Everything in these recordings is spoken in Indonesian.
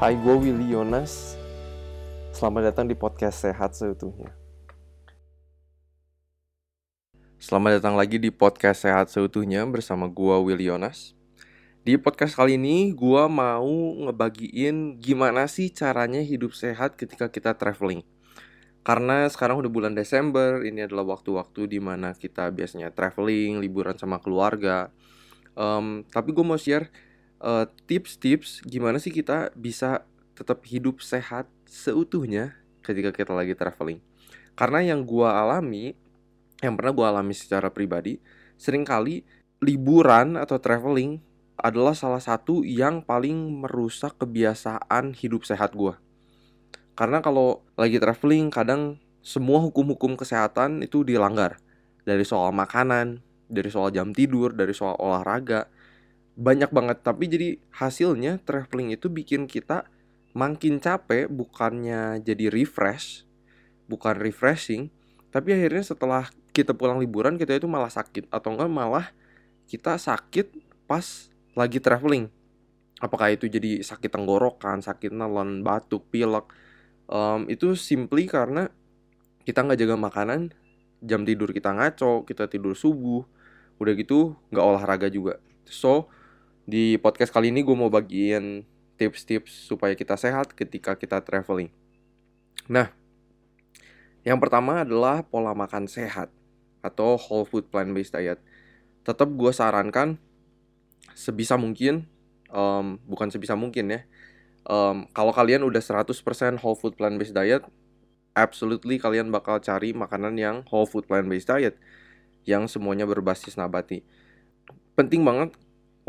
Hai, gue Willy Yonas. Selamat datang di podcast Sehat Seutuhnya. Selamat datang lagi di podcast Sehat Seutuhnya bersama gue Willy Yonas. Di podcast kali ini, gue mau ngebagiin gimana sih caranya hidup sehat ketika kita traveling. Karena sekarang udah bulan Desember, ini adalah waktu-waktu di mana kita biasanya traveling, liburan sama keluarga. Um, tapi gue mau share uh, tips-tips gimana sih kita bisa tetap hidup sehat seutuhnya ketika kita lagi traveling. Karena yang gua alami, yang pernah gua alami secara pribadi, sering kali liburan atau traveling adalah salah satu yang paling merusak kebiasaan hidup sehat gua. Karena kalau lagi traveling kadang semua hukum-hukum kesehatan itu dilanggar. Dari soal makanan, dari soal jam tidur, dari soal olahraga, banyak banget. Tapi jadi hasilnya traveling itu bikin kita makin capek bukannya jadi refresh bukan refreshing tapi akhirnya setelah kita pulang liburan kita itu malah sakit. Atau enggak malah kita sakit pas lagi traveling. Apakah itu jadi sakit tenggorokan sakit nelon batuk pilek? Um, itu simply karena kita nggak jaga makanan jam tidur kita ngaco kita tidur subuh. Udah gitu nggak olahraga juga. So di podcast kali ini gue mau bagiin tips-tips supaya kita sehat ketika kita traveling. Nah, yang pertama adalah pola makan sehat atau whole food plant-based diet. Tetap gue sarankan sebisa mungkin, um, bukan sebisa mungkin ya, um, kalau kalian udah 100% whole food plant-based diet, absolutely kalian bakal cari makanan yang whole food plant-based diet, yang semuanya berbasis nabati. Penting banget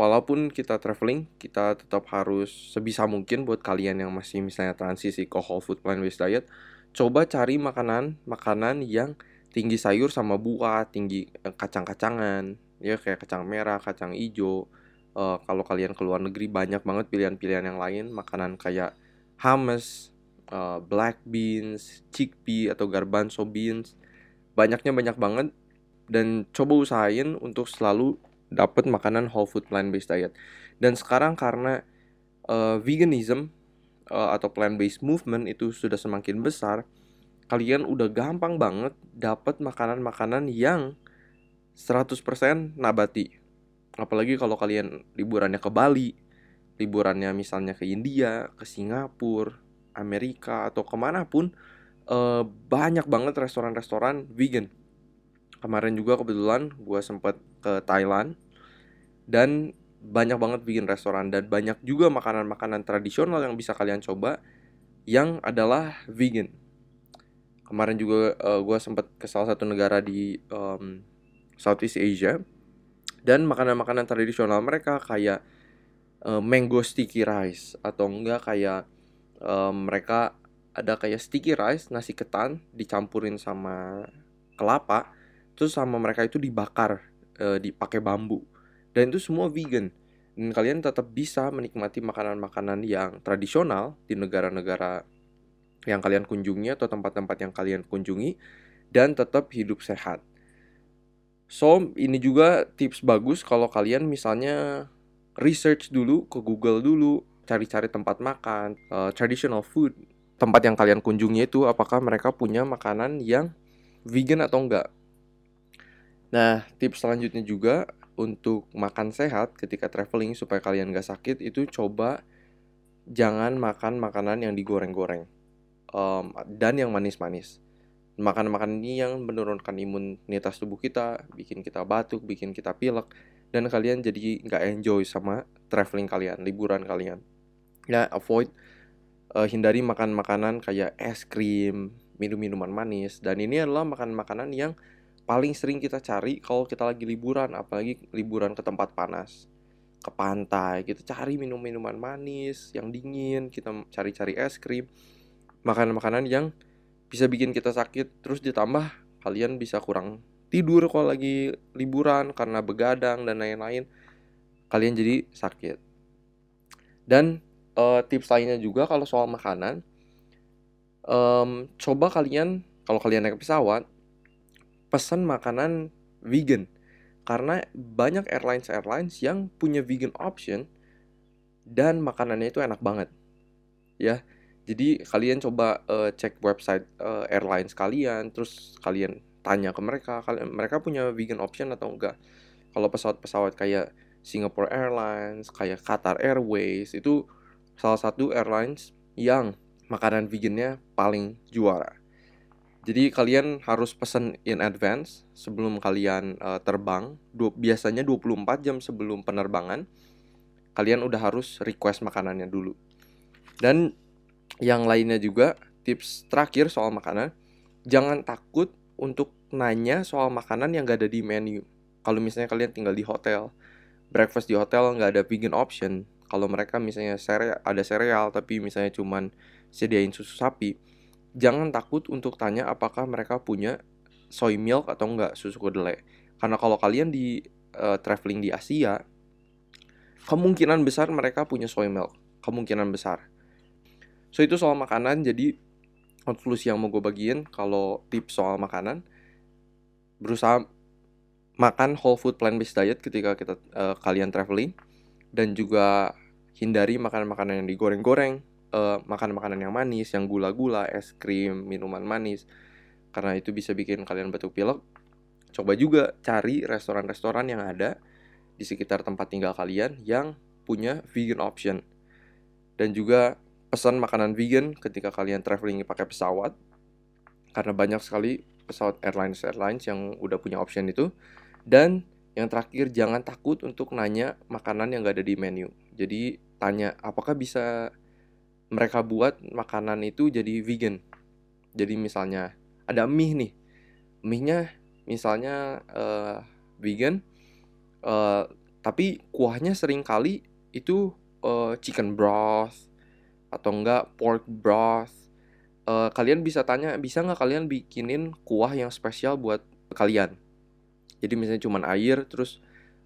walaupun kita traveling, kita tetap harus sebisa mungkin buat kalian yang masih misalnya transisi ke whole food plant based diet, coba cari makanan makanan yang tinggi sayur sama buah, tinggi eh, kacang-kacangan, ya kayak kacang merah, kacang hijau. Uh, kalau kalian ke luar negeri banyak banget pilihan-pilihan yang lain, makanan kayak hummus, uh, black beans, chickpea atau garbanzo beans. Banyaknya banyak banget dan coba usahain untuk selalu dapat makanan whole food plant based diet. Dan sekarang karena uh, veganism uh, atau plant based movement itu sudah semakin besar, kalian udah gampang banget dapat makanan-makanan yang 100% nabati. Apalagi kalau kalian liburannya ke Bali, liburannya misalnya ke India, ke Singapura, Amerika atau ke mana pun, uh, banyak banget restoran-restoran vegan kemarin juga kebetulan gue sempat ke Thailand dan banyak banget bikin restoran dan banyak juga makanan-makanan tradisional yang bisa kalian coba yang adalah vegan. Kemarin juga uh, eh, gue sempat ke salah satu negara di um, Southeast Asia dan makanan-makanan tradisional mereka kayak uh, mango sticky rice atau enggak kayak um, mereka ada kayak sticky rice nasi ketan dicampurin sama kelapa terus sama mereka itu dibakar e, dipakai bambu dan itu semua vegan dan kalian tetap bisa menikmati makanan-makanan yang tradisional di negara-negara yang kalian kunjungi atau tempat-tempat yang kalian kunjungi dan tetap hidup sehat. So, ini juga tips bagus kalau kalian misalnya research dulu ke Google dulu, cari-cari tempat makan, uh, traditional food, tempat yang kalian kunjungi itu apakah mereka punya makanan yang vegan atau enggak. Nah, tips selanjutnya juga untuk makan sehat ketika traveling supaya kalian gak sakit itu coba jangan makan makanan yang digoreng-goreng um, dan yang manis-manis. Makan-makan ini yang menurunkan imunitas tubuh kita, bikin kita batuk, bikin kita pilek, dan kalian jadi nggak enjoy sama traveling kalian, liburan kalian. Ya, avoid uh, hindari makan makanan kayak es krim, minum-minuman manis, dan ini adalah makan-makanan yang paling sering kita cari kalau kita lagi liburan, apalagi liburan ke tempat panas, ke pantai, kita cari minum-minuman manis yang dingin, kita cari-cari es krim, makanan-makanan yang bisa bikin kita sakit, terus ditambah kalian bisa kurang tidur kalau lagi liburan karena begadang dan lain-lain, kalian jadi sakit. Dan uh, tips lainnya juga kalau soal makanan, um, coba kalian kalau kalian naik pesawat pesan makanan vegan. Karena banyak airlines airlines yang punya vegan option dan makanannya itu enak banget. Ya jadi kalian coba uh, cek website uh, airlines kalian terus kalian tanya ke mereka kalian mereka punya vegan option atau enggak. Kalau pesawat-pesawat kayak Singapore Airlines kayak Qatar Airways itu salah satu airlines yang makanan vegannya paling juara jadi kalian harus pesan in advance sebelum kalian uh, terbang. Du biasanya 24 jam sebelum penerbangan kalian udah harus request makanannya dulu. Dan yang lainnya juga tips terakhir soal makanan jangan takut untuk nanya soal makanan yang gak ada di menu. Kalau misalnya kalian tinggal di hotel breakfast di hotel nggak ada vegan option. Kalau mereka misalnya ada sereal tapi misalnya cuman sediain susu sapi jangan takut untuk tanya apakah mereka punya soy milk atau enggak susu kedelai. Karena kalau kalian di uh, traveling di Asia kemungkinan besar mereka punya soy milk. Kemungkinan besar. So itu soal makanan. Jadi konklusi yang mau gue bagiin kalau tips soal makanan berusaha makan whole food plant based diet ketika kita uh, kalian traveling. Dan juga hindari makanan-makanan yang digoreng-goreng, uh, makan makanan yang manis, yang gula-gula, es krim, minuman manis karena itu bisa bikin kalian batuk pilek. Coba juga cari restoran-restoran yang ada di sekitar tempat tinggal kalian yang punya vegan option. Dan juga pesan makanan vegan ketika kalian traveling pakai pesawat karena banyak sekali pesawat airlines airlines yang udah punya option itu dan yang terakhir jangan takut untuk nanya makanan yang gak ada di menu jadi tanya apakah bisa mereka buat makanan itu jadi vegan. Jadi misalnya ada mie nih. Mie-nya misalnya uh, vegan uh, tapi kuahnya sering kali itu uh, chicken broth atau enggak pork broth. Uh, kalian bisa tanya bisa nggak kalian bikinin kuah yang spesial buat kalian? Jadi misalnya cuma air terus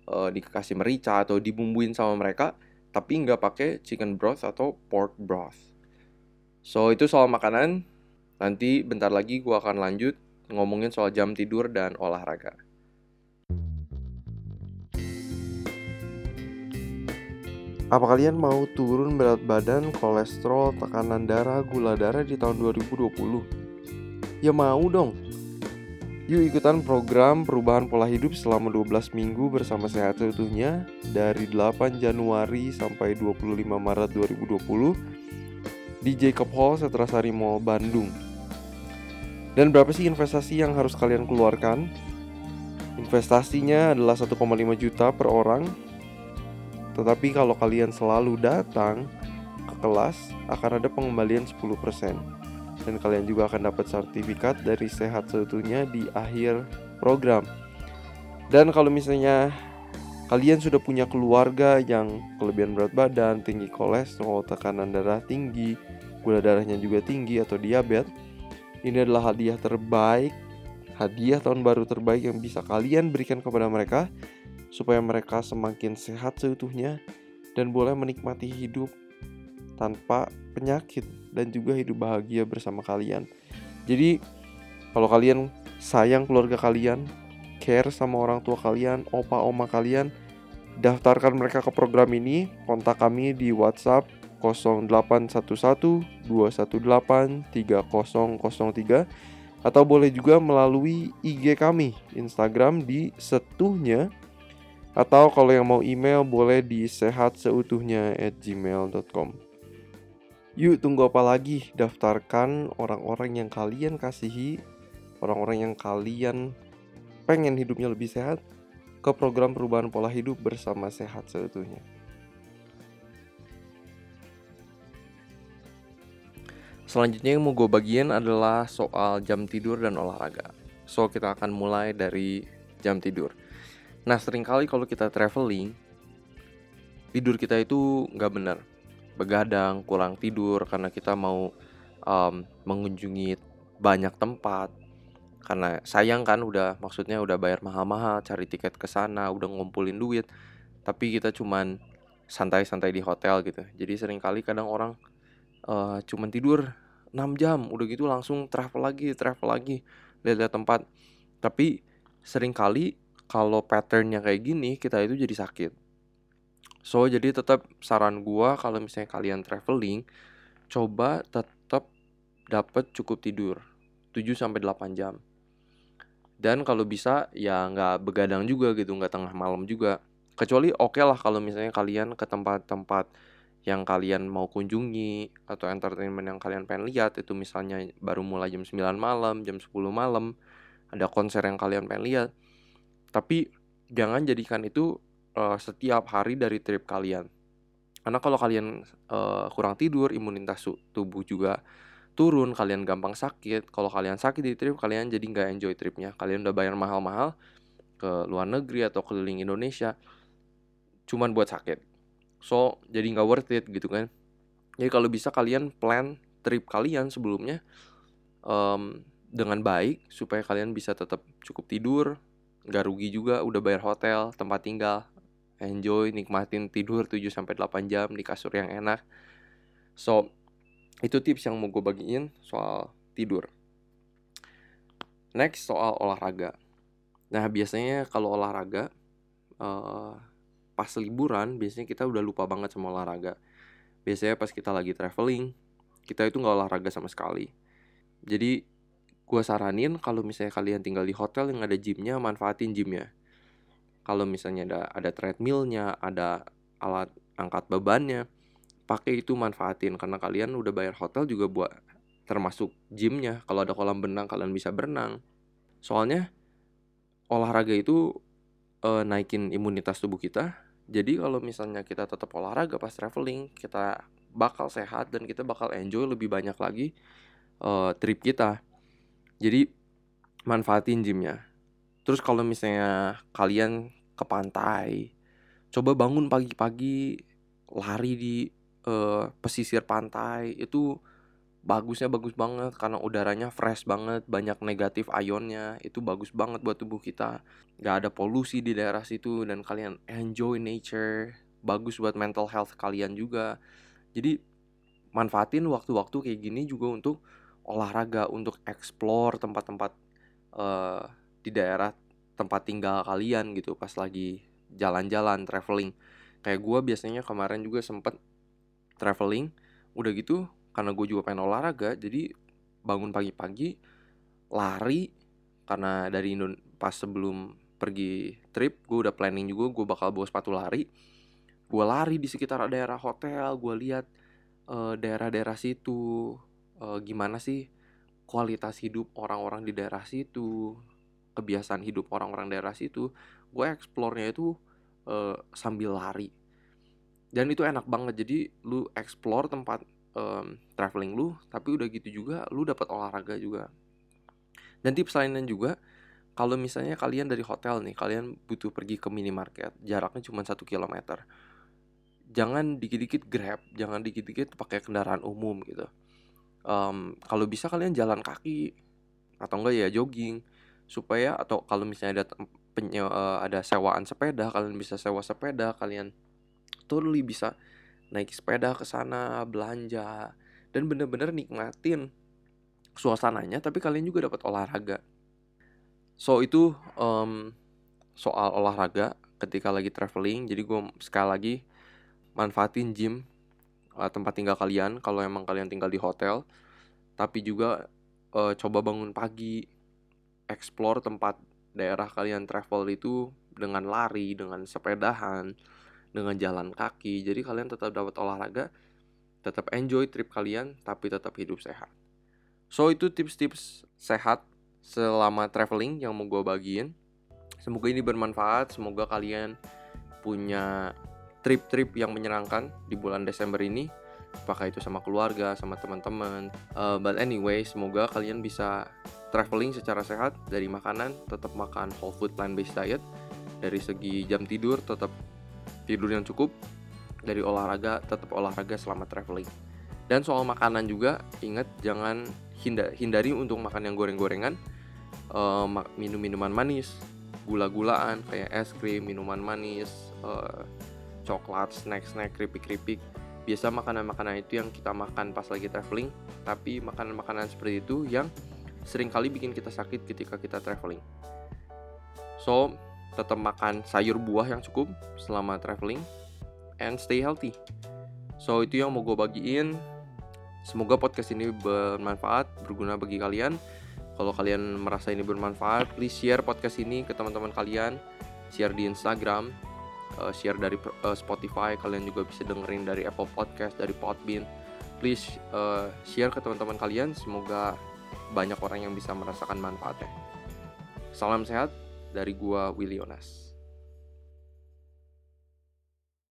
uh, dikasih merica atau dibumbuin sama mereka tapi nggak pakai chicken broth atau pork broth so itu soal makanan nanti bentar lagi gue akan lanjut ngomongin soal jam tidur dan olahraga Apa kalian mau turun berat badan, kolesterol, tekanan darah, gula darah di tahun 2020? Ya mau dong. Yuk ikutan program perubahan pola hidup selama 12 minggu bersama Sehat Seutuhnya dari 8 Januari sampai 25 Maret 2020 di Jacob Hall Setrasari Mall Bandung. Dan berapa sih investasi yang harus kalian keluarkan? Investasinya adalah 1,5 juta per orang tetapi kalau kalian selalu datang ke kelas akan ada pengembalian 10% dan kalian juga akan dapat sertifikat dari sehat seutuhnya di akhir program. Dan kalau misalnya kalian sudah punya keluarga yang kelebihan berat badan, tinggi kolesterol, tekanan darah tinggi, gula darahnya juga tinggi atau diabetes, ini adalah hadiah terbaik, hadiah tahun baru terbaik yang bisa kalian berikan kepada mereka supaya mereka semakin sehat seutuhnya dan boleh menikmati hidup tanpa penyakit dan juga hidup bahagia bersama kalian. Jadi kalau kalian sayang keluarga kalian, care sama orang tua kalian, opa oma kalian, daftarkan mereka ke program ini. Kontak kami di WhatsApp 0811 218 3003 atau boleh juga melalui IG kami Instagram di setuhnya atau kalau yang mau email boleh di sehatseutuhnya at gmail.com Yuk tunggu apa lagi? Daftarkan orang-orang yang kalian kasihi Orang-orang yang kalian pengen hidupnya lebih sehat Ke program perubahan pola hidup bersama sehat seutuhnya. Selanjutnya yang mau gue bagiin adalah soal jam tidur dan olahraga. So kita akan mulai dari jam tidur. Nah sering kali kalau kita traveling Tidur kita itu nggak benar Begadang, kurang tidur karena kita mau um, mengunjungi banyak tempat. Karena sayang kan udah maksudnya udah bayar mahal-mahal Cari tiket ke sana, udah ngumpulin duit. Tapi kita cuman santai-santai di hotel gitu. Jadi sering kali kadang orang uh, cuman tidur 6 jam Udah gitu langsung travel lagi, travel lagi Lihat-lihat tempat. Tapi sering kali kalau patternnya kayak gini kita itu jadi sakit so jadi tetap saran gua kalau misalnya kalian traveling coba tetap dapat cukup tidur 7 sampai 8 jam. Dan kalau bisa ya nggak begadang juga gitu, nggak tengah malam juga. Kecuali oke okay lah kalau misalnya kalian ke tempat-tempat yang kalian mau kunjungi atau entertainment yang kalian pengen lihat itu misalnya baru mulai jam 9 malam, jam 10 malam, ada konser yang kalian pengen lihat. Tapi jangan jadikan itu uh, setiap hari dari trip kalian. Karena kalau kalian uh, kurang tidur, imunitas tubuh juga turun kalian gampang sakit. Kalau kalian sakit di trip kalian jadi nggak enjoy tripnya. Kalian udah bayar mahal-mahal ke luar negeri atau keliling Indonesia cuman buat sakit. So jadi nggak worth it gitu kan. Jadi kalau bisa kalian plan trip kalian sebelumnya um, dengan baik supaya kalian bisa tetap cukup tidur nggak rugi juga udah bayar hotel tempat tinggal enjoy nikmatin tidur 7 sampai 8 jam di kasur yang enak. So itu tips yang mau gue bagiin soal tidur. Next soal olahraga. Nah biasanya kalau olahraga uh, pas liburan biasanya kita udah lupa banget sama olahraga. Biasanya pas kita lagi traveling kita itu nggak olahraga sama sekali. Jadi gue saranin kalau misalnya kalian tinggal di hotel yang ada gymnya manfaatin gymnya kalau misalnya ada ada treadmillnya ada alat angkat bebannya pakai itu manfaatin. Karena kalian udah bayar hotel juga buat termasuk gymnya. Kalau ada kolam benang kalian bisa berenang. Soalnya olahraga itu e, naikin imunitas tubuh kita. Jadi kalau misalnya kita tetap olahraga pas traveling kita bakal sehat dan kita bakal enjoy lebih banyak lagi e, trip kita. Jadi manfaatin gymnya. Terus kalau misalnya kalian ke pantai. Coba bangun pagi-pagi lari di uh, pesisir pantai. Itu bagusnya bagus banget karena udaranya fresh banget banyak negatif ionnya. Itu bagus banget buat tubuh kita. Nggak ada polusi di daerah situ dan kalian enjoy nature. Bagus buat mental health kalian juga. Jadi manfaatin waktu-waktu kayak gini juga untuk olahraga untuk explore tempat-tempat uh, di daerah tempat tinggal kalian gitu pas lagi jalan-jalan traveling. Kayak gue biasanya kemarin juga sempet traveling udah gitu karena gue juga pengen olahraga jadi bangun pagi-pagi lari karena dari Indon pas sebelum pergi trip gue udah planning juga gue bakal bawa sepatu lari. Gue lari di sekitar daerah hotel gue lihat uh, daerah-daerah situ uh, gimana sih kualitas hidup orang-orang di daerah situ kebiasaan hidup orang-orang daerah situ gue eksplornya itu uh, sambil lari. Dan itu enak banget jadi lu explore tempat um, traveling lu tapi udah gitu juga lu dapat olahraga juga. Dan tips lainnya juga kalau misalnya kalian dari hotel nih kalian butuh pergi ke minimarket jaraknya cuma satu kilometer jangan dikit-dikit grab jangan dikit-dikit pakai kendaraan umum gitu. Um, kalau bisa kalian jalan kaki atau enggak ya jogging supaya atau kalau misalnya ada penye, uh, ada sewaan sepeda kalian bisa sewa sepeda kalian totally bisa naik sepeda ke sana belanja dan bener-bener nikmatin suasananya tapi kalian juga dapat olahraga. So itu um, soal olahraga ketika lagi traveling. Jadi gue sekali lagi manfaatin gym uh, tempat tinggal kalian kalau emang kalian tinggal di hotel. Tapi juga uh, coba bangun pagi explore tempat daerah kalian travel itu dengan lari dengan sepedahan dengan jalan kaki. Jadi kalian tetap dapat olahraga, tetap enjoy trip kalian, tapi tetap hidup sehat. So itu tips-tips sehat selama traveling yang mau gue bagiin. Semoga ini bermanfaat, semoga kalian punya trip-trip yang menyenangkan di bulan Desember ini. Apakah itu sama keluarga, sama teman-teman. Uh, but anyway, semoga kalian bisa traveling secara sehat dari makanan, tetap makan whole food plant-based diet. Dari segi jam tidur, tetap tidur yang cukup. Dari olahraga tetap olahraga selama traveling. Dan soal makanan juga ingat jangan hindari untuk makan yang goreng-gorengan. Uh, minum minuman manis. Gula-gulaan kayak es krim minuman manis uh, coklat snack-snack keripik-keripik. Biasa makanan-makanan itu yang kita makan pas lagi traveling tapi makanan-makanan seperti itu yang sering kali bikin kita sakit ketika kita traveling so tetap makan sayur buah yang cukup selama traveling and stay healthy. So itu yang mau gue bagiin. Semoga podcast ini bermanfaat, berguna bagi kalian. Kalau kalian merasa ini bermanfaat, please share podcast ini ke teman-teman kalian. Share di Instagram, uh, share dari uh, Spotify. Kalian juga bisa dengerin dari Apple Podcast, dari Podbean. Please uh, share ke teman-teman kalian. Semoga banyak orang yang bisa merasakan manfaatnya. Salam sehat dari gua Willy Yonas.